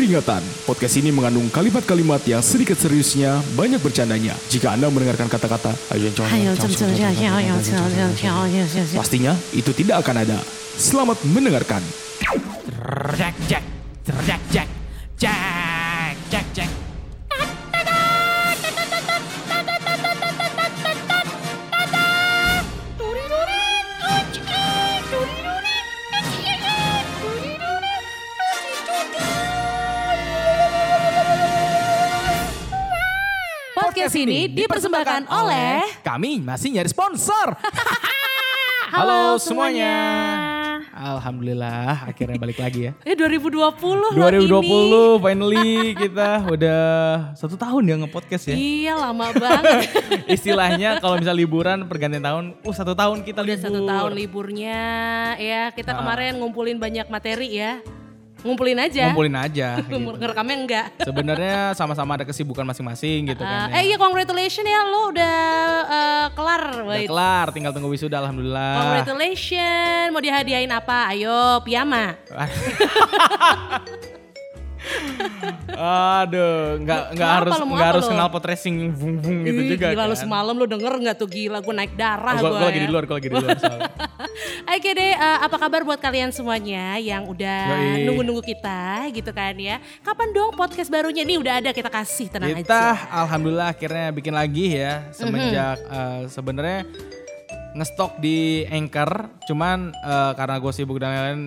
Peringatan, podcast ini mengandung kalimat-kalimat yang sedikit seriusnya, banyak bercandanya. Jika Anda mendengarkan kata-kata, pastinya itu tidak akan ada. Selamat mendengarkan. Jack, Jack, Jack, Jack, Jack, Podcast ini dipersembahkan oleh Kami masih nyari sponsor. Halo semuanya. Alhamdulillah akhirnya balik lagi ya. Eh 2020 loh 2020 ini. finally kita udah satu tahun ya nge-podcast ya. Iya lama banget. Istilahnya kalau misal liburan pergantian tahun, uh satu tahun kita Udah libur. satu tahun liburnya ya kita Ah. kemarin ngumpulin banyak materi ya. Ngumpulin aja. Ngumpulin aja. gitu. Ngerekamnya enggak. Sebenarnya sama-sama ada kesibukan masing-masing gitu kan. Eh ya. iya congratulations ya lo udah eh, kelar. Udah Wait. kelar, tinggal tunggu wisuda alhamdulillah. Congratulations. Mau dihadiahin apa? Ayo piyama. Aduh, nggak nggak harus lu, nggak harus lu? kenal pot racing vung vung gitu Ih, juga Gila lu kan. semalam lu denger gak tuh gila gue naik darah gue gue lagi di luar, gue lagi di luar. Oke deh, eh, apa kabar buat kalian semuanya yang udah nunggu-nunggu kita gitu kan ya. Kapan dong podcast barunya nih udah ada kita kasih tenang Kita aja. alhamdulillah akhirnya bikin lagi ya semenjak Mhm. eh, sebenarnya ngestok di Anchor, cuman eh, karena gue sibuk dan lain-lain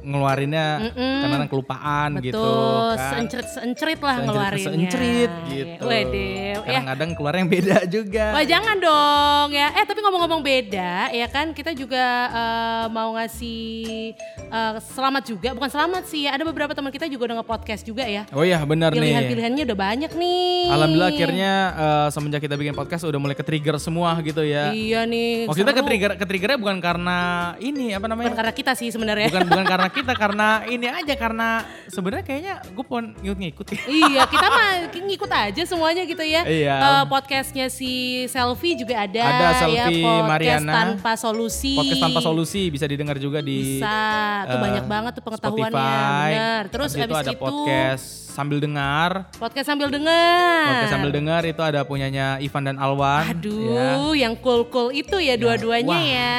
ngeluarinnya Mm-mm. karena kelupaan Betul, gitu kan. seencerit-seencerit lah ngeluarinnya. seencerit gitu. Waduh, ya. Kadang-kadang keluar yang beda juga. Wah jangan dong ya. Eh tapi ngomong-ngomong beda ya kan kita juga eh, mau ngasih eh, selamat juga. Bukan selamat sih ya. Ada beberapa teman kita juga udah nge-podcast juga ya. Oh iya benar nih. Pilihan-pilihannya udah banyak nih. Alhamdulillah akhirnya eh, semenjak kita bikin podcast udah mulai ke-trigger semua gitu ya. Iya nih. Maksudnya ke-trigger ke-triggernya bukan karena ini apa namanya? Bukan karena kita sih sebenarnya. bukan bukan karena kita karena ini aja karena sebenarnya kayaknya gue pun ngikut-ngikut ya. iya, kita mah ngikut aja semuanya gitu ya. Iya. Eh, podcastnya si Selfie juga ada. Ada ya, Selfie podcast Mariana. tanpa solusi. Podcast tanpa solusi bisa didengar juga di Bisa, tuh eh, banyak banget tuh pengetahuannya. Spotify. Bener. Terus Habis abis itu ada podcast sambil dengar. podcast sambil dengar. Podcast sambil dengar itu ada punyanya Ivan dan Alwan. ya. Aduh, yang cool-cool itu ya dua-duanya ya.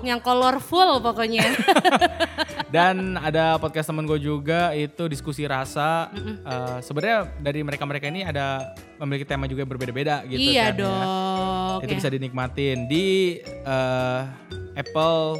Yang colorful pokoknya. Dan ada podcast temen gue juga itu diskusi rasa. Eh, Sebenarnya dari mereka-mereka ini ada memiliki tema juga berbeda-beda gitu iya kan ya. dong. Itu ya. bisa dinikmatin di eh, Apple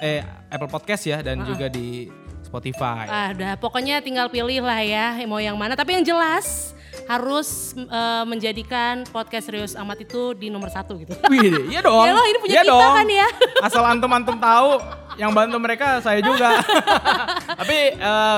eh Apple Podcast ya dan juga di Spotify. Ah, udah pokoknya tinggal pilih lah ya mau yang mana. Tapi yang jelas harus eh, menjadikan podcast serius amat itu di nomor satu gitu. Wih, iya dong. Ya loh, ini punya Iya kita dong. kan ya. Asal antum-antum tahu, yang bantu mereka saya juga. Tapi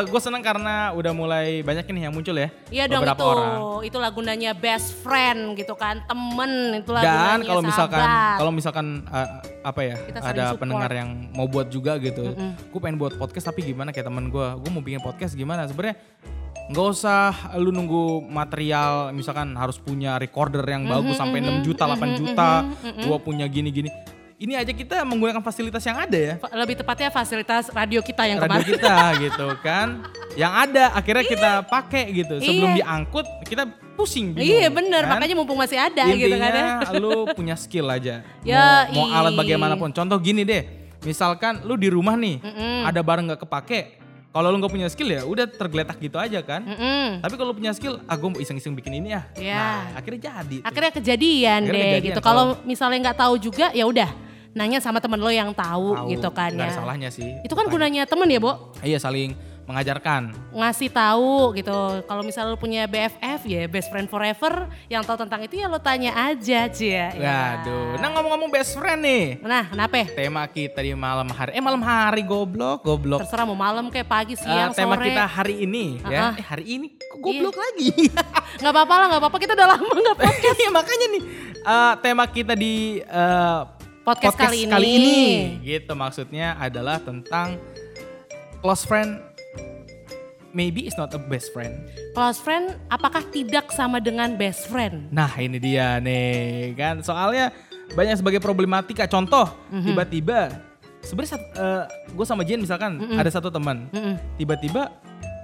gue seneng karena udah mulai banyak nih yang muncul ya. Iya dong itu. orang. Itulah gunanya best friend gitu kan, temen itulah Dan gunanya kalau misalkan kalau misalkan uh, apa ya Kita ada support. pendengar yang mau buat juga gitu, gue pengen buat podcast tapi gimana kayak teman gue, gue mau bikin podcast gimana sebenarnya nggak usah lu nunggu material misalkan harus punya recorder yang bagus sampai 6 juta 8 juta, gua punya gini-gini. Ini aja kita menggunakan fasilitas yang ada ya. Lebih tepatnya fasilitas radio kita yang radio kemarin. kita gitu kan. Yang ada akhirnya kita pakai gitu. Sebelum Iya. diangkut kita pusing bingung, Iya bener, kan? makanya mumpung masih ada gitu kan ya. Intinya lu punya skill aja. Ya, mau, mau alat bagaimanapun. Contoh gini deh. Misalkan lu di rumah nih, ada barang nggak kepake. Kalau lu nggak punya skill ya udah tergeletak gitu aja kan. Mm-mm. Tapi kalau punya skill, ah gue iseng-iseng bikin ini ya. Iya. Nah, akhirnya jadi. tuh. Akhirnya kejadian Akhirnya deh kejadian gitu. kalau- misalnya nggak tahu juga ya udah nanya sama temen lo yang tahu, Tahu, gitu kan nggak ya. ada salahnya sih. Itu kan Tanya. gunanya temen ya, Bo? Iya saling mengajarkan. ngasih tahu gitu. Kalau misalnya lu punya BFF ya best friend forever yang tahu tentang itu ya lo tanya aja Cia. Ya. Waduh. Nah ngomong-ngomong best friend nih. Nah, kenapa? Tema kita di malam hari. Eh malam hari goblok, goblok. Terserah mau malam kayak pagi, Eh, siang, tema sore. kita hari ini Ah, ya. ah. Eh hari ini kok goblok lagi. Nggak apa-apa lah, nggak apa-apa. Kita udah lama nggak podcast. Iya makanya nih eh, tema kita di eh, Podcast kali ini. ini. Gitu maksudnya adalah tentang close friend maybe is not a best friend. Close friend apakah tidak sama dengan best friend? Nah ini dia nih kan soalnya banyak sebagai problematika. Contoh Mhm. tiba-tiba sebenarnya gue sama Jen misalkan ada satu teman tiba-tiba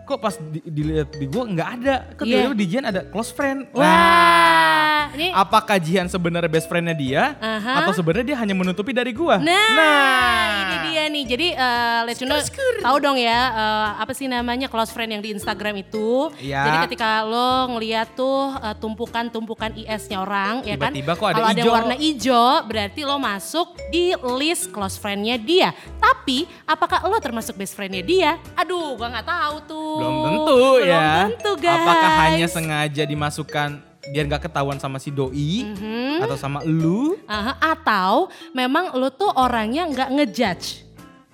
kok pas di, dilihat di gue nggak ada. Kok Iya. tiba-tiba di Jihan ada close friend. Wah, ini Apakah Jihan sebenarnya best friendnya dia Aha. atau sebenarnya dia hanya menutupi dari gua? Nah, ini dia nih. Jadi uh, let you know, tahu dong ya uh, apa sih namanya close friend yang di Instagram itu. Iya. Jadi ketika lo ngeliat tuh uh, tumpukan-tumpukan IS-nya orang, ya kan? Tiba-tiba kok ada Kalau ada warna hijau, berarti lo masuk di list close friend-nya dia. Tapi apakah lo termasuk best friend-nya dia? Aduh, gua nggak tahu tuh. Belum tentu Belum ya. tentu guys. Apakah hanya sengaja dimasukkan biar nggak ketahuan sama si doi Mhm. atau sama lu? Aha, atau memang lo tuh orangnya nggak ngejudge.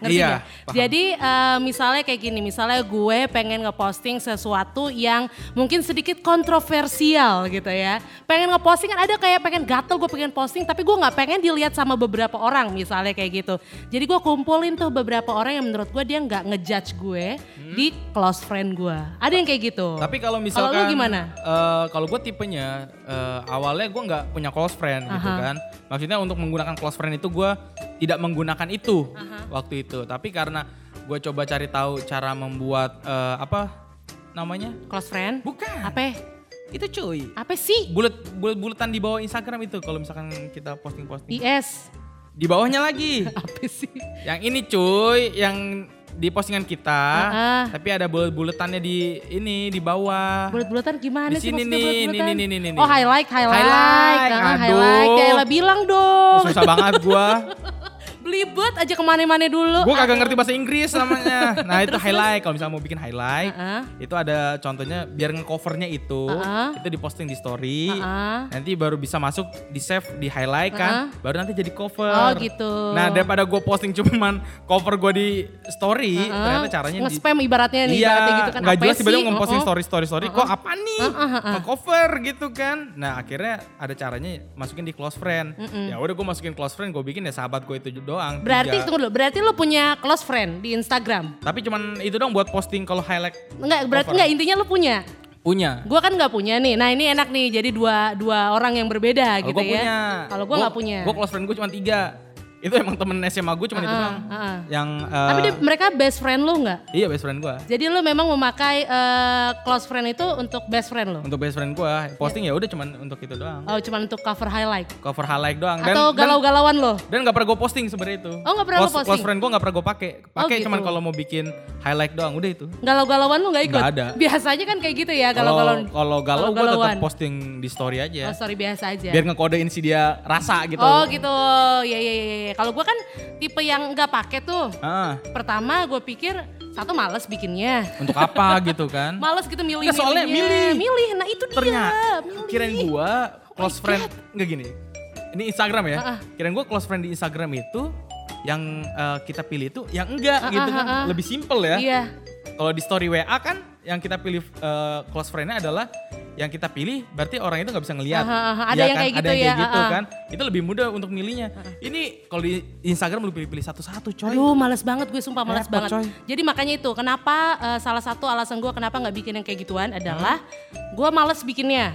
Ngerti Iya, paham. Jadi eh, misalnya kayak gini, misalnya gue pengen ngeposting sesuatu yang mungkin sedikit kontroversial gitu ya. Pengen ngeposting kan ada kayak pengen gatel gue pengen posting tapi gue nggak pengen dilihat sama beberapa orang misalnya kayak gitu. Jadi gue kumpulin tuh beberapa orang yang menurut gue dia nggak ngejudge gue di close friend gue. Ada yang kayak gitu. Hmm. Tapi kalau Kalau misalkan lu gimana? eh, kalau gue tipenya eh, awalnya gue nggak punya close friend gitu Aha. kan. Maksudnya untuk menggunakan close friend itu gue tidak menggunakan itu waktu itu. Tapi karena gue coba cari tahu cara membuat eh, apa namanya? Close friend? Bukan. Apa? Itu cuy. Apa sih? Bulet bulet buletan di bawah Instagram itu kalau misalkan kita posting posting. IS. Di bawahnya lagi. Apa sih? yang ini cuy, yang di postingan kita, Ah. tapi ada bulet-buletannya di ini di bawah. Bulat-bulatan gimana Di sih sini nih, nih, nih, nih, nih, nih. Oh highlight, highlight. Highlight, aduh. highlight. Ya elah bilang dong. Susah banget gua. Belibet aja ke mana-mana dulu. Gua kagak ngerti bahasa Inggris namanya. Nah, itu highlight. Kalau misalnya mau bikin highlight, Ah, itu ada contohnya biar ngecovernya itu, Ah. itu diposting di story. ah. Nanti baru bisa masuk di save di highlight kan, baru nanti jadi cover. Oh, gitu. Nah, daripada gue posting cuman cover gue di story, Ah, ternyata caranya di nge-spam ibaratnya nih, Iya, ibaratnya gitu kan. Apa jelas tiba-tiba ngeposting story story story. Kok apa nih? Uh, uh, uh, uh. Nge-cover gitu kan. Nah akhirnya ada caranya masukin di close friend. Ya udah gue masukin close friend, gue bikin ya sahabat gue itu doang. Berarti tiga. tunggu dulu, berarti lo punya close friend di Instagram? Tapi cuman itu dong buat posting kalau highlight Enggak, berarti Cover. enggak intinya lo punya. punya. Gua kan nggak punya nih. Nah ini enak nih, jadi dua dua orang yang berbeda Kalau gitu gue ya. punya. Kalau gua nggak punya. Gue close friend gue cuma tiga. Itu emang temen SMA gue cuma itu Ah, doang. ah, ah. Yang Tapi eh, dia- mereka best friend lo nggak? iya best friend gue. Jadi lo memang memakai eh, close friend itu untuk best friend lo? Untuk best friend gue posting ya udah cuman untuk itu doang. Oh cuma untuk cover highlight? Cover highlight doang. Dan, Atau galau-galauan lo? Dan gak pernah gue posting sebenarnya itu. Oh, nggak pernah lo posting? Close friend gue gak pernah gue pakai. Pakai gitu. cuman kalau mau bikin highlight doang, udah itu. Galau-galauan lo nggak ikut? Nggak ada. Biasanya kan kayak gitu ya galau-galauan. kalau galau gue tetap posting di story aja. Oh sorry biasa aja. Biar ngekodein si dia rasa gitu. Oh gitu, ya ya ya. Kalau gue kan tipe yang nggak pakai tuh. Ah, Pertama gue pikir satu males bikinnya. untuk apa gitu kan? Males gitu milih Nggak, soalnya milih. Milih, nah itu dia. Ternyata milih. kirain gue close friend nggak gini. Ini Instagram ya. Ah, ah. Kirain gue close friend di Instagram itu yang eh, kita pilih itu yang enggak Ah, gitu ah, kan. ah, ah. Lebih simple ya. Iya. Kalau di story WA kan yang kita pilih eh, close friend-nya adalah yang kita pilih berarti orang itu nggak bisa ngelihat. Aha, aha. Ada Iya yang kan? kayak Ada gitu yang kayak ya, gitu kan. Itu lebih mudah untuk milihnya. Ini kalau di Instagram lu pilih-pilih satu-satu coy. Aduh males banget gue sumpah males Repot, banget. coy. Jadi makanya itu kenapa eh, salah satu alasan gue kenapa nggak bikin yang kayak gituan adalah gue males bikinnya.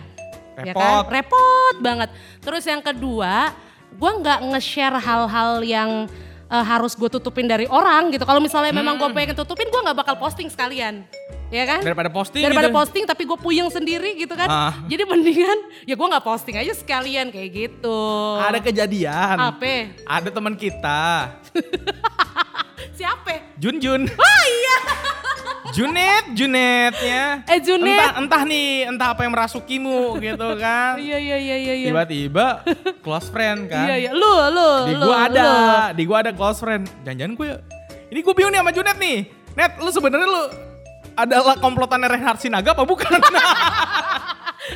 Ya Repot. kan? Repot banget. Terus yang kedua, gue nggak nge-share hal-hal yang eh, harus gue tutupin dari orang gitu. Kalau misalnya memang gue pengen tutupin, gue nggak bakal posting sekalian. Ya kan? Daripada posting Daripada gitu. posting tapi gue puyeng sendiri gitu kan. Ah. Jadi mendingan ya gue nggak posting aja sekalian kayak gitu. Ada kejadian. Apa? Ada teman kita, Siapa? Jun Jun. Oh iya. Junet, Junet ya. Eh, Junet. Entah, entah nih, entah apa yang merasukimu gitu kan. Iya iya iya iya. iya. Tiba-tiba close friend kan. Iya iya, lu lu Di lu, gua ada, lu. di gua ada close friend. Jangan-jangan gue ini gue bingung nih sama Junet nih. Net, lu sebenarnya lu adalah komplotannya Reinhard Sinaga apa bukan?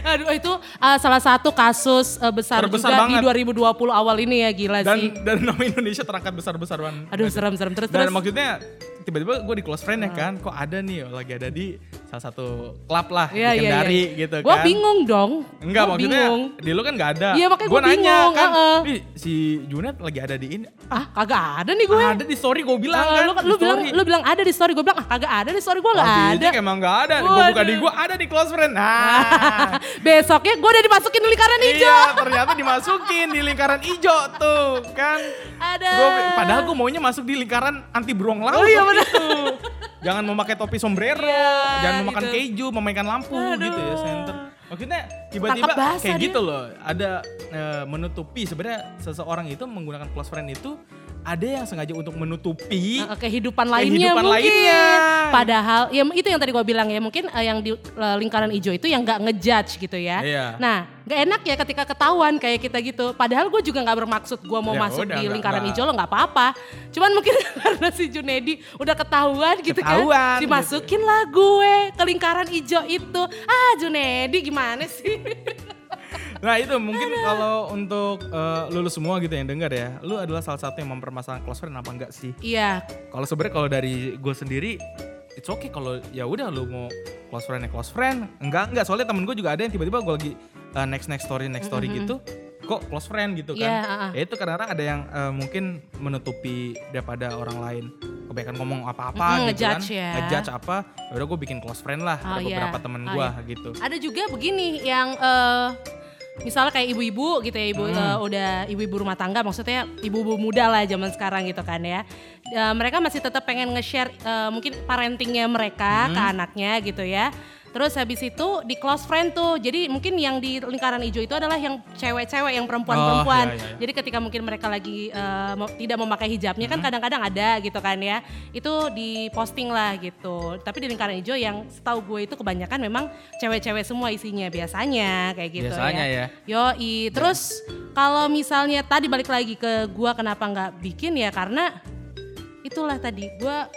Aduh itu uh, salah satu kasus uh, besar Terbesar juga banget. di 2020 awal ini ya gila dan sih. dan nama Indonesia terangkat besar-besar banget. Aduh serem-serem terus Dan terus. maksudnya tiba-tiba gue di close friend ya kan, kok ada nih lagi ada di salah satu klub lah Iya, di iya, Kendari iya. gitu Gua kan. bingung dong. Enggak Gua maksudnya bingung. di lu kan gak ada. Iya, makanya Gua gua nanya bingung, kan, heeh. "Ih, si Junet lagi ada di ini. Ah kagak ada nih gue. Ada di story gue bilang Ah, kan. lu, lu bilang lu bilang ada di story gue bilang ah kagak ada di story gue nggak Oh, ada. Emang gak ada. Gue buka di gue ada di close friend. Nah. Besoknya gue udah dimasukin di lingkaran hijau. iya, ternyata dimasukin di lingkaran hijau tuh kan. Ada. Gua, padahal gue maunya masuk di lingkaran anti beruang laut. Oh iya, waktu bener. itu. jangan memakai topi sombrero, Iya, jangan memakan gitu. keju, memainkan lampu gitu ya center. Maksudnya tiba-tiba kayak dia. gitu loh, ada eh, menutupi sebenarnya seseorang itu menggunakan close friend itu ada yang sengaja untuk menutupi Eh, kehidupan lainnya Kehidupan mungkin. lainnya. Padahal ya itu yang tadi gue bilang ya mungkin eh, yang di eh, lingkaran hijau itu yang nggak ngejudge gitu ya. Iya. Nah nggak enak ya ketika ketahuan kayak kita gitu. Padahal gue juga nggak bermaksud gue mau Ya masuk udah, di lingkaran nggak. hijau lo nggak apa-apa. Cuman mungkin karena si Junedi udah ketahuan gitu Ketahuan, kan. Dimasukin lah gue ke lingkaran hijau itu. Ah Junedi gimana sih? Nah itu mungkin kalau untuk eh, lulu semua gitu yang dengar ya, lu adalah salah satu yang mempermasalahkan close friend apa enggak sih? Iya. Kalau sebenarnya kalau dari gue sendiri, it's okay kalau ya udah lu mau close friend ya close friend, enggak enggak soalnya temen gue juga ada yang tiba-tiba gue lagi uh, next next story next story gitu, kok close friend gitu kan? Iya, uh-uh. Ya itu kadang-kadang ada yang uh, mungkin menutupi daripada orang lain kebaikan ngomong apa-apa Mm-mm, gitu kan, ngejudge ya. ngejudge apa, ya udah gue bikin close friend lah, Oh, ada iya. beberapa temen Oh, gue iya. gitu. Ada juga begini yang eh misalnya kayak ibu-ibu gitu ya ibu Hmm. eh, udah ibu-ibu rumah tangga maksudnya ibu-ibu muda lah zaman sekarang gitu kan ya Eh, mereka masih tetap pengen nge-share eh, mungkin parentingnya mereka Hmm. ke anaknya gitu ya terus habis itu di close friend tuh jadi mungkin yang di lingkaran hijau itu adalah yang cewek-cewek yang perempuan-perempuan Oh, iya, iya. jadi ketika mungkin mereka lagi mau- tidak memakai hijabnya Hmm. kan kadang-kadang ada gitu kan ya. Itu diposting lah gitu. Tapi di lingkaran hijau yang setahu gue itu kebanyakan memang cewek-cewek semua isinya biasanya kayak gitu Biasanya ya. Yoi. Terus kalau misalnya tadi balik lagi ke gua kenapa nggak bikin ya karena itulah tadi gua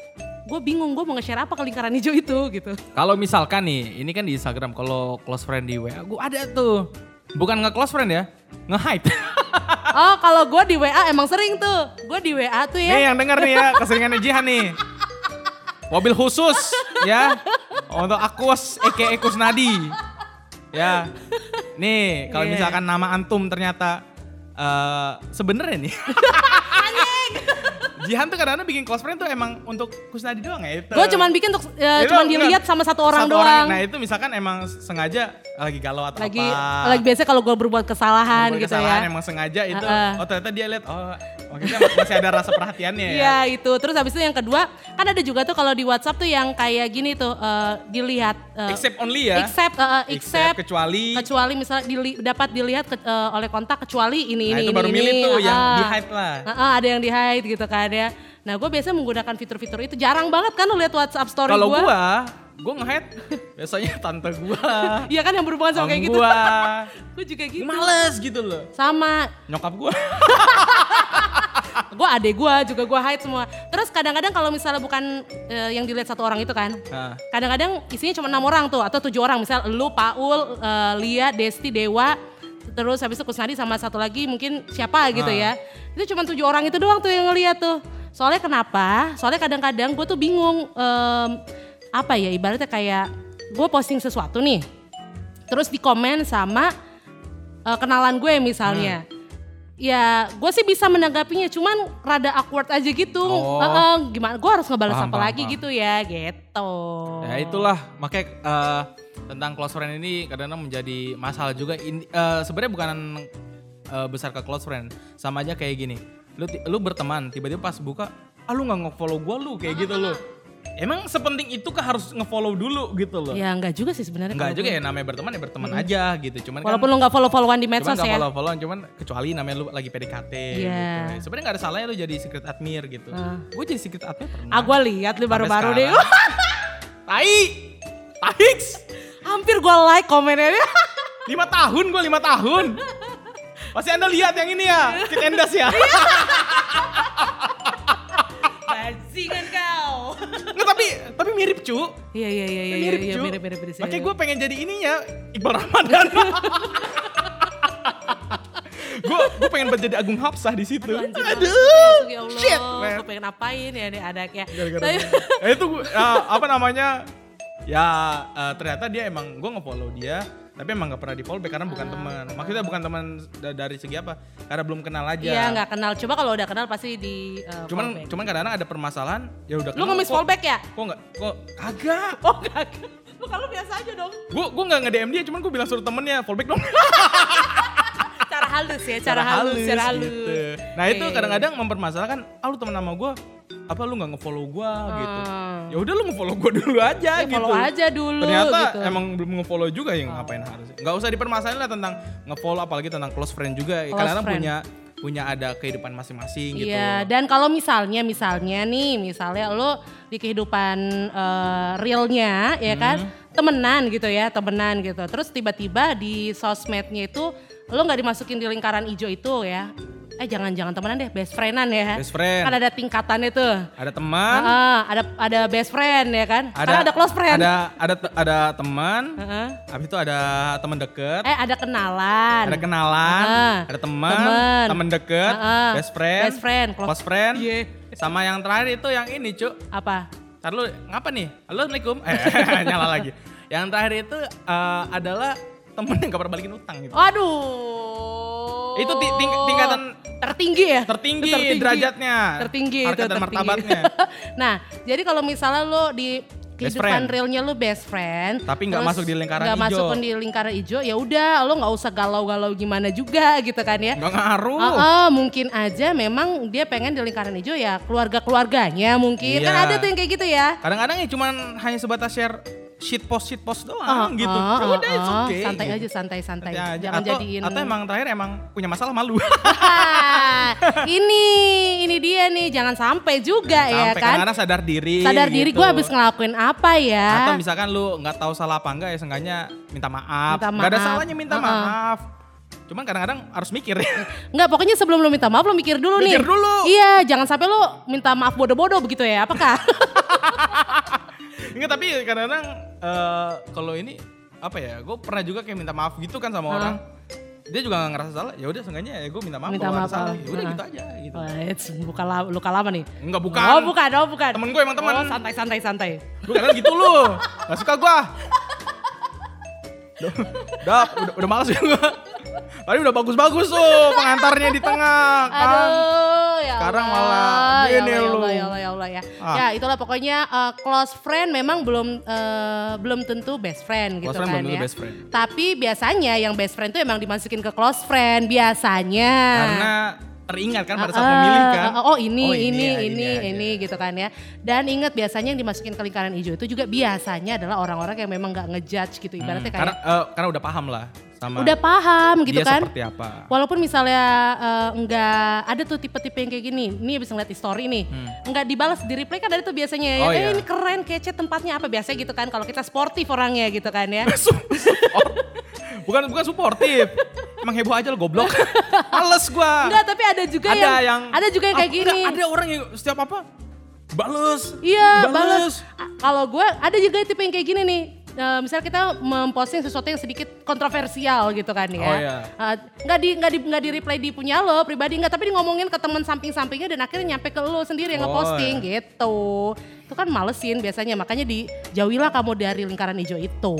gue bingung gue mau nge-share apa ke lingkaran hijau itu gitu. Kalau misalkan nih, ini kan di Instagram kalau close friend di WA, gue ada tuh. Bukan nge close friend ya, nge hype. Oh kalau gue di WA emang sering tuh. Gue di WA tuh ya. nih yang dengar nih ya, keseringan Jihan nih. Mobil khusus ya untuk Aquas Eke Ekus Nadi. Ya. Nih, kalau Iya. misalkan nama antum ternyata eh sebenarnya nih. Jihan tuh kadang-kadang bikin close friend tuh emang untuk Kusnadi doang ya itu. Gue cuman bikin untuk ya, Itu cuman dilihat sama satu orang Satu doang. Nah itu misalkan emang sengaja lagi galau atau lagi apa. lagi biasa kalau gue berbuat kesalahan Berbuat gitu kesalahan ya. emang sengaja itu. Heeh. Oh ternyata dia lihat oh maksudnya masih ada rasa perhatiannya ya. Iya itu. Terus habis itu yang kedua kan ada juga tuh kalau di WhatsApp tuh yang kayak gini tuh eh, dilihat. eh, Except only ya. Except, eh, eh, except, kecuali kecuali misalnya dili- dapat dilihat ke- eh, oleh kontak kecuali ini Nah, ini itu ini baru ini. milih tuh yang Ah. di hide lah. Heeh, ada yang di hide gitu kan ya. Nah gue biasanya menggunakan fitur-fitur itu jarang banget kan lu lihat WhatsApp story Kalau gue. gua, gua nge-hide biasanya tante gua. Iya kan yang berhubungan sama kayak gitu. gue juga gitu. Males gitu loh. Sama Nyokap gua. gue adek gue juga gue hide semua terus kadang-kadang kalau misalnya bukan eh, yang dilihat satu orang itu kan kadang-kadang isinya cuma enam orang tuh atau tujuh orang misal lu Paul eh, Lia Desti Dewa terus habis itu Kusnadi sama satu lagi mungkin siapa gitu Ah. ya itu cuma tujuh orang itu doang tuh yang ngeliat tuh soalnya kenapa soalnya kadang-kadang gue tuh bingung em, apa ya ibaratnya kayak gue posting sesuatu nih terus di komen sama eh, kenalan gue misalnya Hmm. Ya, gue sih bisa menanggapinya, cuman rada awkward aja gitu. Oh. Heeh, gimana? Gue harus ngebales Paham, apa paham, lagi paham. gitu ya, gitu. ya itulah makanya eh, tentang close friend ini kadang-kadang menjadi masalah juga. Eh, Sebenarnya bukan eh, besar ke close friend, sama aja kayak gini. Lu lu berteman, tiba-tiba pas buka, ah lu nggak nge-follow gua lu kayak gitu lu. Emang sepenting itu kah harus nge-follow dulu gitu loh? Ya enggak juga sih sebenarnya. Enggak kalau juga ya namanya berteman ya berteman aja gitu. Cuman Walaupun kan lu nggak follow-followan di cuman medsos gak ya. follow cuman kecuali namanya lu lagi PDKT Iya. gitu. Sebenarnya nggak ada salahnya lu jadi secret admir gitu. Ah. Gue jadi secret admir pernah. Ah gue lihat lu baru-baru deh. Tai. Tahix. Hampir gue like komennya. Lima tahun gue lima tahun. Pasti anda lihat yang ini ya, Kit Endas ya. Mirip cu. Iya iya iya iya mirip iya cu. mirip mirip mirip. Makanya gue pengen jadi ininya Iqbal Ramadan. gue gue pengen jadi Agung Hapsah di situ. Aduh, anjing, Aduh, masuk, ya Allah. shit, man. Gue pengen apain ya nih anaknya. Gara-gara Tapi- Eh, itu ah, apa namanya? Ya eh, ternyata dia emang gue nge-follow dia, tapi emang gak pernah di follow back karena bukan teman. Maksudnya bukan teman da- dari segi apa? Karena belum kenal aja. Iya nggak kenal. Coba kalau udah kenal pasti di uh, Cuman fallback. cuman kadang-kadang ada permasalahan, ya udah Lu ngemis fallback ya? Kok nggak? Kok kagak? Oh kagak. Lu kalau biasa aja dong. Gue gue nggak nge-DM dia, cuman gue bilang suruh temennya fallback dong. Cara halus ya, cara, halus, cara halus. gitu. Nah itu kadang-kadang mempermasalahkan, ah lu temen sama gue, apa lu nggak ngefollow gua gitu. Hmm. Ya udah lu ngefollow gua dulu aja Ya, gitu. follow aja dulu Ternyata gitu. emang belum ngefollow juga yang ngapain harus. Nggak usah dipermasalahin lah tentang ngefollow apalagi tentang close friend juga. Close Kadang-kadang friend. punya punya ada kehidupan masing-masing gitu. Iya, dan kalau misalnya, misalnya nih, misalnya lo di kehidupan eh, realnya, ya kan, Hmm. temenan gitu ya, temenan gitu. Terus tiba-tiba di sosmednya itu lo nggak dimasukin di lingkaran hijau itu ya. Eh jangan-jangan temenan deh, best friendan ya. Best friend. Kan ada tingkatannya tuh. Ada teman, Ah, ada ada best friend ya kan? ada Karena ada close friend. Ada ada ada teman, Heeh. habis itu ada teman deket, Eh ada kenalan. ada kenalan, Heeh. ada teman, teman deket, Heeh. best friend, Best friend, close- close friend, Iya. sama yang terakhir itu yang ini cuk. Apa? Ntar lu ngapa nih? Halo Assalamualaikum. Eh, nyala lagi. Yang terakhir itu eh, adalah temen yang gak pernah balikin utang gitu. Aduh. Itu ti- ting- tingkatan tertinggi ya? tertinggi, Tertinggi. derajatnya. Tertinggi itu dan tertinggi. martabatnya. nah, jadi kalau misalnya lo di kehidupan realnya lo best friend, Tapi nggak masuk di lingkaran nggak hijau. masuk di lingkaran hijau, ya udah lo nggak usah galau-galau gimana juga gitu kan ya. Gak ngaruh. Ah, ah, mungkin aja memang dia pengen di lingkaran hijau ya keluarga-keluarganya mungkin. Kan Iya. ada tuh yang kayak gitu ya. Kadang-kadang ya cuman hanya sebatas share shit post shit post doang Ah, gitu. ah, Ya ah, udah it's ah, okay. Santai gitu. aja, santai-santai. Santai aja. Jangan atau, jadiin. atau emang terakhir emang punya masalah malu. ini, ini dia nih, jangan sampai juga ya Sampai kan. kadang-kadang sadar diri. Sadar diri gitu. gue habis ngelakuin apa ya. Atau misalkan lu nggak tahu salah apa enggak ya seenggaknya minta maaf. Minta Nggak ada maaf. salahnya minta Heeh. maaf. Cuman kadang-kadang harus mikir ya. Enggak, pokoknya sebelum lo minta maaf lo mikir dulu nih. Mikir dulu. Iya, jangan sampai lo minta maaf bodoh-bodoh begitu ya. Apakah? Enggak tapi kadang-kadang eh, kalau ini apa ya? Gue pernah juga kayak minta maaf gitu kan sama Hah? orang. Dia juga gak ngerasa salah. Ya udah seenggaknya ya gue minta maaf Minta maaf, salah. ah. Ya udah gitu aja gitu. It's buka la- luka lama nih. Enggak bukan. Oh, bukan, oh bukan. Temen gue emang temen. Oh, santai, santai, santai. Gue kadang gitu lu. Gak suka gue. Udah, udah, udah, udah males gue. Tadi udah bagus-bagus tuh pengantarnya di tengah kan. Aduh, ya Sekarang Allah. malah ya gini Allah, lu. Ya Allah, ya Allah, ya Allah ya. Ah. Ya, itulah pokoknya uh, close friend memang belum uh, belum tentu best friend gitu Close friend kan belum tentu ya. best friend. Tapi biasanya yang best friend tuh emang dimasukin ke close friend biasanya. Karena teringat kan pada saat Ah, memilih kan. Oh ini, Oh, ini, ya, ini, aja. ini, gitu kan ya. Dan ingat biasanya yang dimasukin ke lingkaran hijau itu juga biasanya adalah orang-orang yang memang nggak ngejudge gitu. Ibaratnya Karena, kayak eh, karena udah paham lah sama udah paham gitu dia kan. seperti apa. Walaupun misalnya eh, enggak ada tuh tipe-tipe yang kayak gini. Ini habis ngeliat story nih. Enggak dibalas di reply kan ada tuh biasanya ya. Hmm. Oh, eh iya. ini keren kece tempatnya apa biasa gitu kan. Kalau kita sportif orangnya gitu kan ya. bukan bukan suportif. Emang heboh aja lo goblok. Males gua. Enggak, tapi ada juga ada yang, yang ada juga yang kayak Ah, gini. enggak, ada orang yang setiap apa bales. Iya, Bales. balas. Kalau gue ada juga tipe yang kayak gini nih. Eh, misalnya kita memposting sesuatu yang sedikit kontroversial gitu kan ya. Oh, iya. Eh, nggak di nggak di nggak di reply di punya lo pribadi nggak, tapi di ngomongin ke teman samping-sampingnya dan akhirnya nyampe ke lo sendiri yang Oh, ngeposting gitu. Itu kan malesin biasanya, makanya dijauhilah kamu dari lingkaran hijau itu.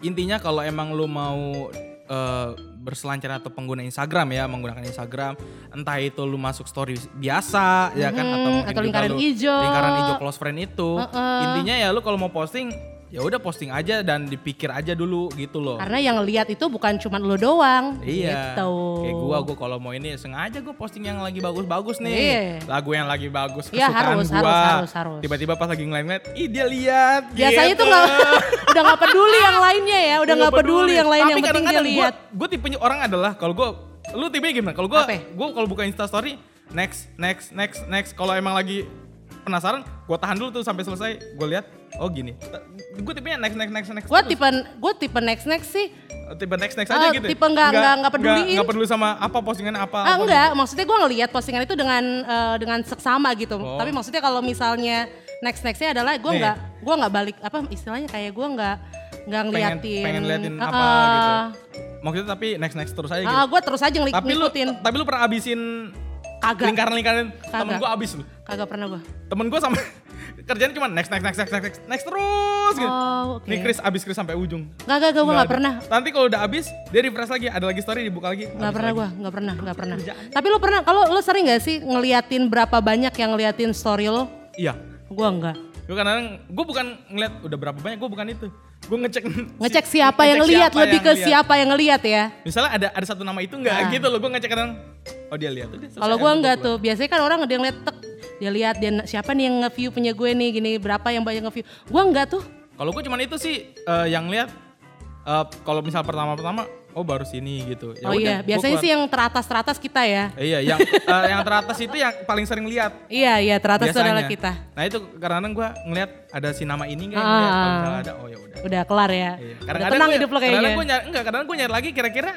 Intinya kalau emang lu mau eh, berselancar atau pengguna Instagram ya, menggunakan Instagram, entah itu lu masuk story biasa ya kan atau atau lingkaran hijau. lingkaran hijau close friend itu. Heeh. Intinya ya lu kalau mau posting ya udah posting aja dan dipikir aja dulu gitu loh. Karena yang ngelihat itu bukan cuma lo doang. Iya. Gitu. Kayak gua, gua kalau mau ini sengaja gua posting yang lagi bagus-bagus nih. Iya. Lagu yang lagi bagus Iya, kesukaan harus, gua. harus, harus, harus. Tiba-tiba pas lagi ngeliat, ih dia lihat. Biasanya gitu. tuh nggak udah nggak peduli yang lainnya ya, udah nggak peduli yang lain Tapi yang penting dia lihat. Gua, gua tipenya orang adalah kalau gua lu tipenya gimana? Kalau gua gua kalau buka Insta story next next next next kalau emang lagi penasaran gua tahan dulu tuh sampai selesai gua lihat oh gini gue tipenya next next next next Gue tipe gue tipe next next sih. tipe next next Ah, aja gitu ya? tipe nggak- nggak- nggak peduliin. nggak peduli sama apa postingan apa Ah apa enggak, maksudnya gue ngelihat postingan itu dengan eh, dengan seksama gitu. Oh. Tapi maksudnya kalau misalnya next nextnya adalah gue nggak gue nggak balik apa istilahnya kayak gue nggak nggak pengen, ngeliatin. pengen liatin Ah, apa ah. gitu. Maksudnya tapi next next terus aja gitu. Ah, gue terus aja ngeli- tapi lu ngikutin. tapi lu pernah abisin Kagak. lingkaran-lingkaran temen gua abis lu. Kagak pernah gue. Temen gua sama kerjaan cuma next next next next next next, next terus gitu. Oh, oke. Nih Chris abis Chris sampai ujung. Gak gak gue Nggak nggak ada. pernah. Nanti kalau udah abis dia refresh lagi, ada lagi story dibuka lagi. Abis pernah gue, nggak pernah, nggak pernah. Tapi lo pernah, kalau lo sering gak sih ngeliatin berapa banyak yang ngeliatin story lo? Iya. Gue enggak. Gue kadang gue bukan ngeliat udah berapa banyak, gue bukan itu. Gue ngecek Ngecek si- siapa yang ngecek lihat, siapa lebih yang ke lihat. siapa yang ngelihat ya. Misalnya ada ada satu nama itu enggak Nah. gitu loh, gue ngecek kadang oh dia lihat. Kalau gue keluar. tuh, biasanya kan orang ada yang lihat tek, Dia lihat dia siapa nih yang nge-view punya gue nih gini berapa yang banyak nge-view. Gue enggak tuh. Kalau gue cuman itu sih eh, yang lihat eh, kalau misal pertama-pertama oh baru sini gitu. Ya oh udah, iya, gua biasanya sih yang teratas-teratas kita ya. Iya, yang eh, yang teratas itu yang paling sering lihat. Iya, iya teratas itu adalah biasanya. kita. Nah itu kadang-kadang gue ngeliat ada si nama ini nggak? Ah. Kalau misalnya ada, oh ya udah. Udah kelar ya. Iya. Udah Kadang-kadang tenang gue, hidup lo kayaknya. kadang-kadang gue nyari, enggak, kadang gue nyari lagi kira-kira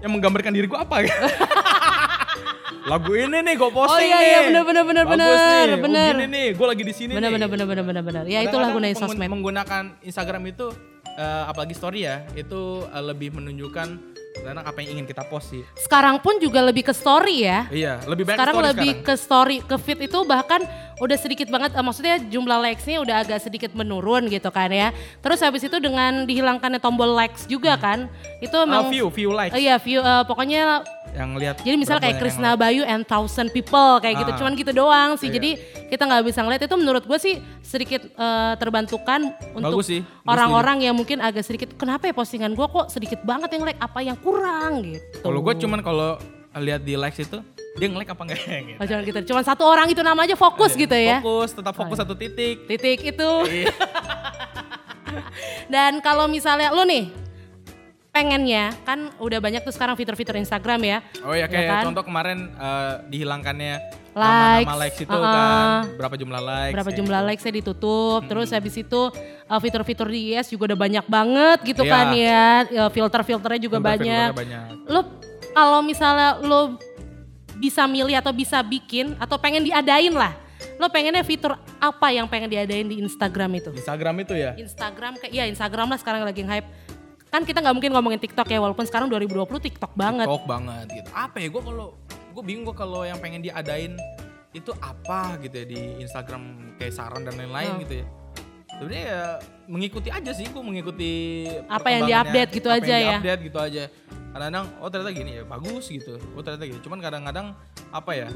yang menggambarkan diri gue apa ya. Lagu ini nih gue posting Oh iya, nih. iya, bener, bener, bener, Bagus bener, nih. bener. Oh gini nih, gue lagi di sini Bener nih. bener bener bener bener bener. Ya itulah gunain sosmed. Menggunakan Instagram itu eh, apalagi story ya, itu eh, lebih menunjukkan kadang apa yang ingin kita post sih. Sekarang pun juga lebih ke story ya. Iya, lebih banyak sekarang story lebih sekarang. ke story, ke feed itu bahkan udah sedikit banget, eh, maksudnya jumlah likes-nya udah agak sedikit menurun gitu kan ya. Terus habis itu dengan dihilangkannya tombol likes juga kan, itu Ah, memang view, view like. Eh, iya view, eh, pokoknya yang lihat. jadi misalnya kayak Krisna Bayu and thousand people kayak gitu, Ah. cuman gitu doang sih. Iya. Jadi kita nggak bisa ngeliat itu menurut gue sih sedikit eh, terbantukan untuk orang-orang yang mungkin agak sedikit kenapa ya postingan gue kok sedikit banget yang like apa yang kurang gitu. Kalau gue cuman kalau lihat di likes itu dia nge-like apa enggak gitu. Oh, gitu, cuman satu orang itu nama aja fokus gitu ya. Fokus, tetap fokus satu titik. Titik itu. Iya. Dan kalau misalnya lu nih pengennya kan udah banyak tuh sekarang fitur-fitur Instagram ya. Oh ya kayak kan? contoh kemarin eh, dihilangkannya Likes, nama-nama likes itu uh-uh. kan berapa jumlah likes Berapa jumlah gitu. likes-nya ditutup. Terus habis itu uh, fitur-fitur di IS juga udah banyak banget gitu Iya. kan ya. Ya, Filter-filternya juga Filter-filternya banyak. banyak. Lu kalau misalnya lu bisa milih atau bisa bikin atau pengen diadain lah. Lo pengennya fitur apa yang pengen diadain di Instagram itu? Instagram itu ya. Instagram kayak iya Instagram lah sekarang lagi hype. Kan kita nggak mungkin ngomongin TikTok ya walaupun sekarang 2020 TikTok banget. TikTok banget gitu. Apa ya gue kalau gue bingung gue kalau yang pengen diadain itu apa gitu ya di Instagram kayak saran dan lain-lain Hmm. gitu ya. Sebenarnya ya mengikuti aja sih gue mengikuti Apa yang diupdate gitu apa aja yang ya. diupdate gitu aja. Kadang-kadang oh ternyata gini ya bagus gitu. Oh ternyata gitu. Cuman kadang-kadang apa ya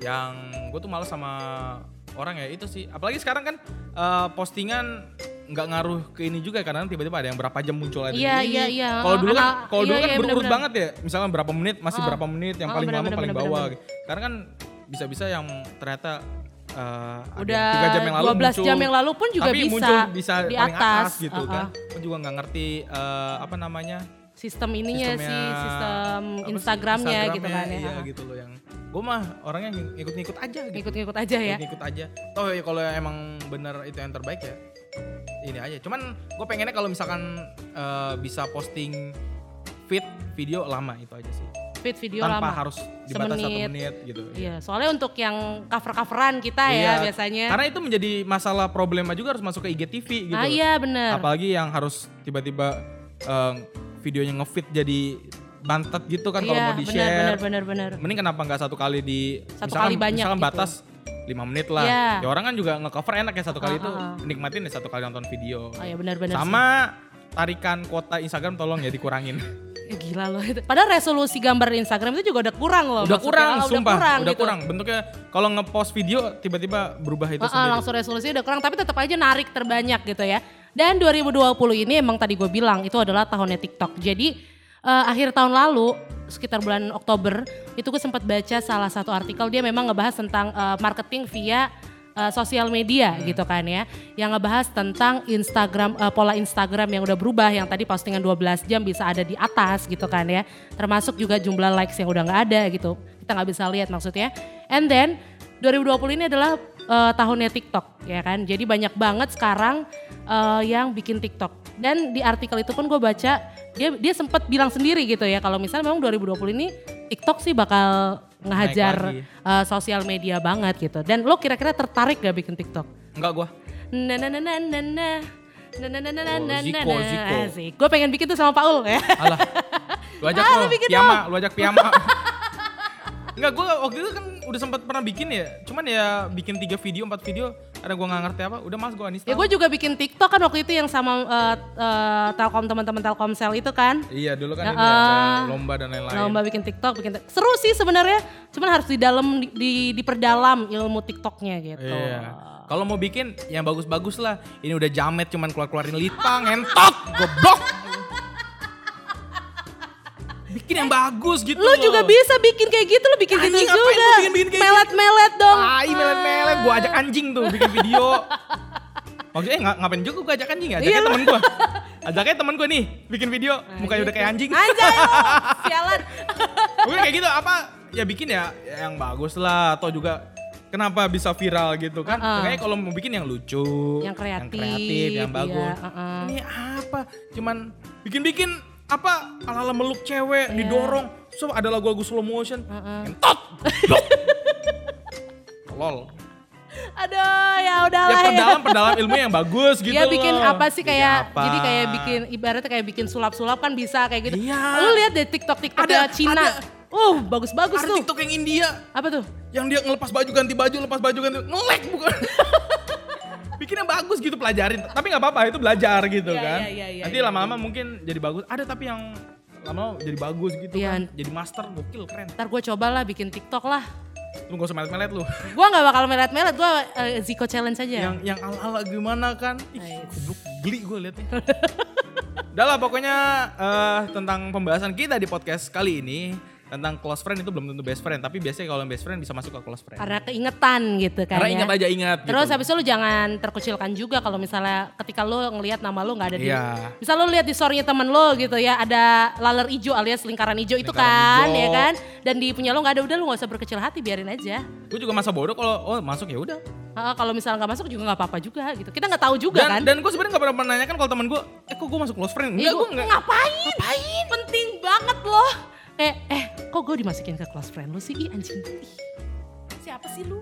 yang gue tuh malas sama orang ya itu sih. Apalagi sekarang kan eh, postingan nggak ngaruh ke ini juga karena tiba-tiba ada yang berapa jam muncul ada Iya, ini. iya, iya. Kalau dulu kan kalau dulu iya, kan iya, berurut banget ya. Misalnya berapa menit masih Oh. berapa menit yang Oh, paling bener, lama bener, paling bener, bawah. bener. gitu. Karena kan bisa-bisa yang ternyata ada Udah tiga jam yang lalu 12 muncul, jam yang lalu pun juga tapi bisa muncul bisa di atas. atas, gitu Uh-uh. kan. Gue juga nggak ngerti eh, apa namanya Sistem ininya sistemnya- sih, sistem Instagramnya gitu kan ya. Iya gitu loh yang gue mah orangnya ng- ngikut-ngikut aja gitu. Ngikut-ngikut aja ya. Ngikut aja. Toh ya kalau emang bener itu yang terbaik ya ini aja. Cuman gue pengennya kalau misalkan eh, bisa posting feed video lama itu aja sih. Feed video Tanpa lama. harus dibatasi satu Semenit. menit gitu. Iya, soalnya untuk yang cover-coveran kita ya Iya, biasanya. Karena itu menjadi masalah problema juga harus masuk ke IGTV gitu. ah iya bener. Apalagi yang harus tiba-tiba eh, videonya ngefit jadi bantet gitu kan kalau iya, mau di-share. bener, bener, bener. Mending kenapa nggak satu kali di Satu misalkan, kali banyak misalkan gitu. batas 5 menit lah. Iya. Ya orang kan juga nge-cover enak ya satu kali Ah, itu ah, ah. nikmatin ya satu kali nonton video. Oh iya benar-benar Sama tarikan kuota Instagram tolong ya dikurangin. Eh, gila loh itu. Padahal resolusi gambar Instagram itu juga udah kurang loh. udah kurang, Ah, sumpah. kurang Udah gitu. kurang. Bentuknya kalau nge-post video tiba-tiba berubah itu ah, sendiri. langsung resolusi udah kurang tapi tetap aja narik terbanyak gitu ya. Dan 2020 ini emang tadi gue bilang itu adalah tahunnya TikTok. Jadi eh, akhir tahun lalu sekitar bulan Oktober itu gue sempat baca salah satu artikel dia memang ngebahas tentang eh, marketing via eh, sosial media gitu kan ya. Yang ngebahas tentang Instagram eh, pola Instagram yang udah berubah yang tadi postingan 12 jam bisa ada di atas gitu kan ya. Termasuk juga jumlah likes yang udah nggak ada gitu. Kita nggak bisa lihat maksudnya. And then 2020 ini adalah eh, tahunnya TikTok ya kan. Jadi banyak banget sekarang eh, yang bikin TikTok. Dan di artikel itu pun gue baca dia dia sempat bilang sendiri gitu ya kalau misalnya memang 2020 ini TikTok sih bakal ngehajar eh, sosial media banget gitu. Dan lo kira-kira tertarik gak bikin TikTok? Enggak gua. Na na na na na na. Na na na na na Oh, na Ziko. Ziko. Gue pengen bikin tuh sama Paul ya. Alah. Lu ajak Ah, lo, piyama, lu ajak piyama. Enggak, gue waktu itu kan udah sempat pernah bikin ya. Cuman ya bikin tiga video, empat video, ada gue nggak ngerti apa. Udah mas gue uninstall. Ya gue juga bikin TikTok kan waktu itu yang sama eh, eh, Telkom teman-teman Telkomsel itu kan. Iya dulu kan Ya, ini ada ah. lomba dan lain-lain. Lomba bikin TikTok, bikin tik- seru sih sebenarnya. Cuman harus di dalam di, di- diperdalam ilmu TikToknya gitu. Iya. Kalau mau bikin yang bagus-bagus lah. Ini udah jamet cuman keluar-keluarin litang, ngentot, goblok. Bikin yang bagus gitu Lu loh. juga bisa bikin kayak gitu, lu bikin gitu Anjing, ngapain juga. lu bikin-bikin kayak gitu? Melet-melet dong. Tai melet-melet, gue ajak anjing tuh bikin video. Maksudnya eh, nga- ngapain juga gue ajak anjing ya? Ajaknya Iya, temen gue. Ajaknya temen gue nih, bikin video, mukanya udah kayak anjing. Anjay sialan. Mungkin kayak gitu apa? Ya bikin ya yang bagus lah atau juga kenapa bisa viral gitu kan? Uh-uh. Kayaknya kalau mau bikin yang lucu, Yang kreatif, yang, kreatif, yang iya, bagus. uh-uh. Ini apa? Cuman bikin-bikin apa ala-ala meluk cewek Iya. didorong. So ada lagu-lagu slow motion. Uh-uh. Entot. Blok. Lol. Aduh, ya Ya udahlah ya. perdalam perdalam ilmu yang bagus gitu Iya bikin loh. apa sih kayak apa? jadi kayak bikin ibaratnya kayak bikin sulap-sulap kan bisa kayak gitu. Iya. Lu lihat deh TikTok TikToknya Ada, Cina. ada. Uh, bagus-bagus Ada tuh. TikTok yang India Apa tuh? yang dia ngelepas baju ganti baju, lepas baju ganti ngelek bukan. Bikin yang bagus gitu pelajarin. Tapi nggak apa-apa itu belajar gitu Iya, kan. iya, iya, iya, Nanti iya. lama-lama mungkin jadi bagus. Ada tapi yang lama-lama jadi bagus gitu Iya. kan. Jadi master gokil keren. Ntar gue cobalah bikin TikTok lah. Lu gak usah melet-melet lu. Gue nggak bakal melet-melet, gue Ziko challenge aja. yang yang ala-ala gimana kan. Ih, goblok geli gue liatnya. Udah lah pokoknya eh, tentang pembahasan kita di podcast kali ini tentang close friend itu belum tentu best friend tapi biasanya kalau yang best friend bisa masuk ke close friend. Karena keingetan gitu kan Karena ya. ingat aja ingat Terus gitu. habis itu lu jangan terkucilkan juga kalau misalnya ketika lu ngelihat nama lu nggak ada di Iya. Misal lu lihat di story temen lu gitu ya ada laler hijau alias lingkaran hijau itu kan hijau. ya kan dan di punya lu nggak ada udah lu nggak usah berkecil hati biarin aja. Gue juga masa bodoh kalau oh masuk ya udah. Ah, kalau misalnya nggak masuk juga nggak apa-apa juga gitu. Kita nggak tahu juga Dan kan. dan gue sebenarnya gak pernah menanyakan kalau teman gue, eh kok gue masuk close friend? Iya, Enggak, gua- gue enggak. Ngapain? Ngapain? Penting banget loh. Kayak eh kok gue dimasukin ke close friend lu sih? Ih anjing. Ih, siapa sih lu?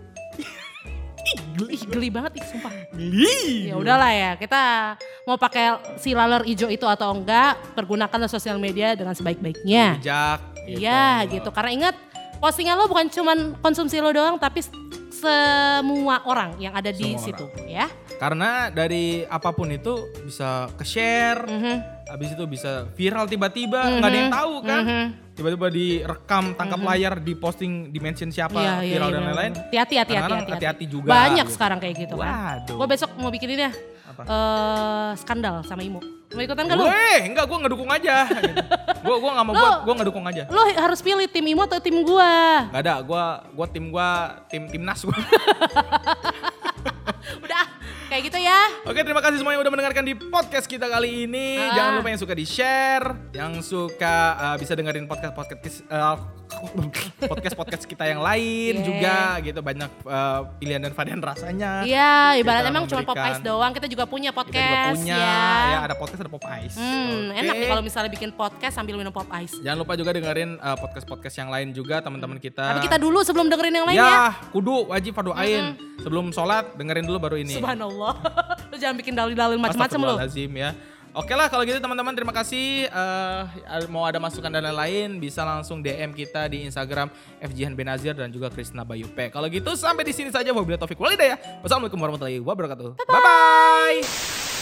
Ih geli banget ih sumpah. Geli. Ya udahlah ya, kita mau pakai si laler hijau itu atau enggak, pergunakanlah sosial media dengan sebaik-baiknya. Bijak. Iya gitu, karena ingat postingan lo bukan cuman konsumsi lo doang, tapi semua orang yang ada di Semua situ ya. Karena dari apa pun itu bisa ke-share, Mhm. Habis itu bisa viral tiba-tiba, nggak ada yang tahu kan. Mhm. Tiba-tiba direkam, tangkap layar, diposting, dimention siapa, Iya, iya, viral iya, dan lain-lain. benar. Hati-hati, hati-hati, hati-hati. juga. Banyak gitu. sekarang kayak gitu kan. Gue besok mau bikin ini ya, Apa? eh, skandal sama Imo. Mau ikutan gak lu? Gue, enggak, gue ngedukung aja. Gue gue nggak mau Lu- buat, gue ngedukung aja. Lo harus pilih tim Imo atau tim gua. Gak ada, gue gue tim gue tim timnas gue. Udah, kayak gitu ya. Oke, terima kasih semua yang udah mendengarkan di podcast kita kali ini. Ah. Jangan lupa yang suka di-share, yang suka uh, bisa dengerin podcast-podcast uh, podcast-podcast kita yang lain Yeah. juga gitu banyak uh, pilihan dan varian rasanya. Iya, ibarat Kita emang cuma pop ice doang. Kita juga punya Kita podcast juga punya ya. ya ada podcast ada pop ice. Hmm, Oke. enak nih kalau misalnya bikin podcast sambil minum pop ice. Jangan lupa juga dengerin uh, podcast-podcast yang lain juga teman-teman kita. Tapi kita dulu sebelum dengerin yang lain ya, ya. kudu wajib farduain. Sebelum sholat dengerin dulu baru ini. Subhanallah. lu jangan bikin dalil-dalil macam-macam lu. Astagfirullahaladzim ya. Oke lah kalau gitu teman-teman terima kasih. Eh, mau ada masukan dan lain-lain bisa langsung DM kita di Instagram FJhan Benazir dan juga Krisna Bayupe. Kalau gitu sampai di sini saja wabillahi taufik walhidayah. Wassalamualaikum warahmatullahi wabarakatuh. Bye bye.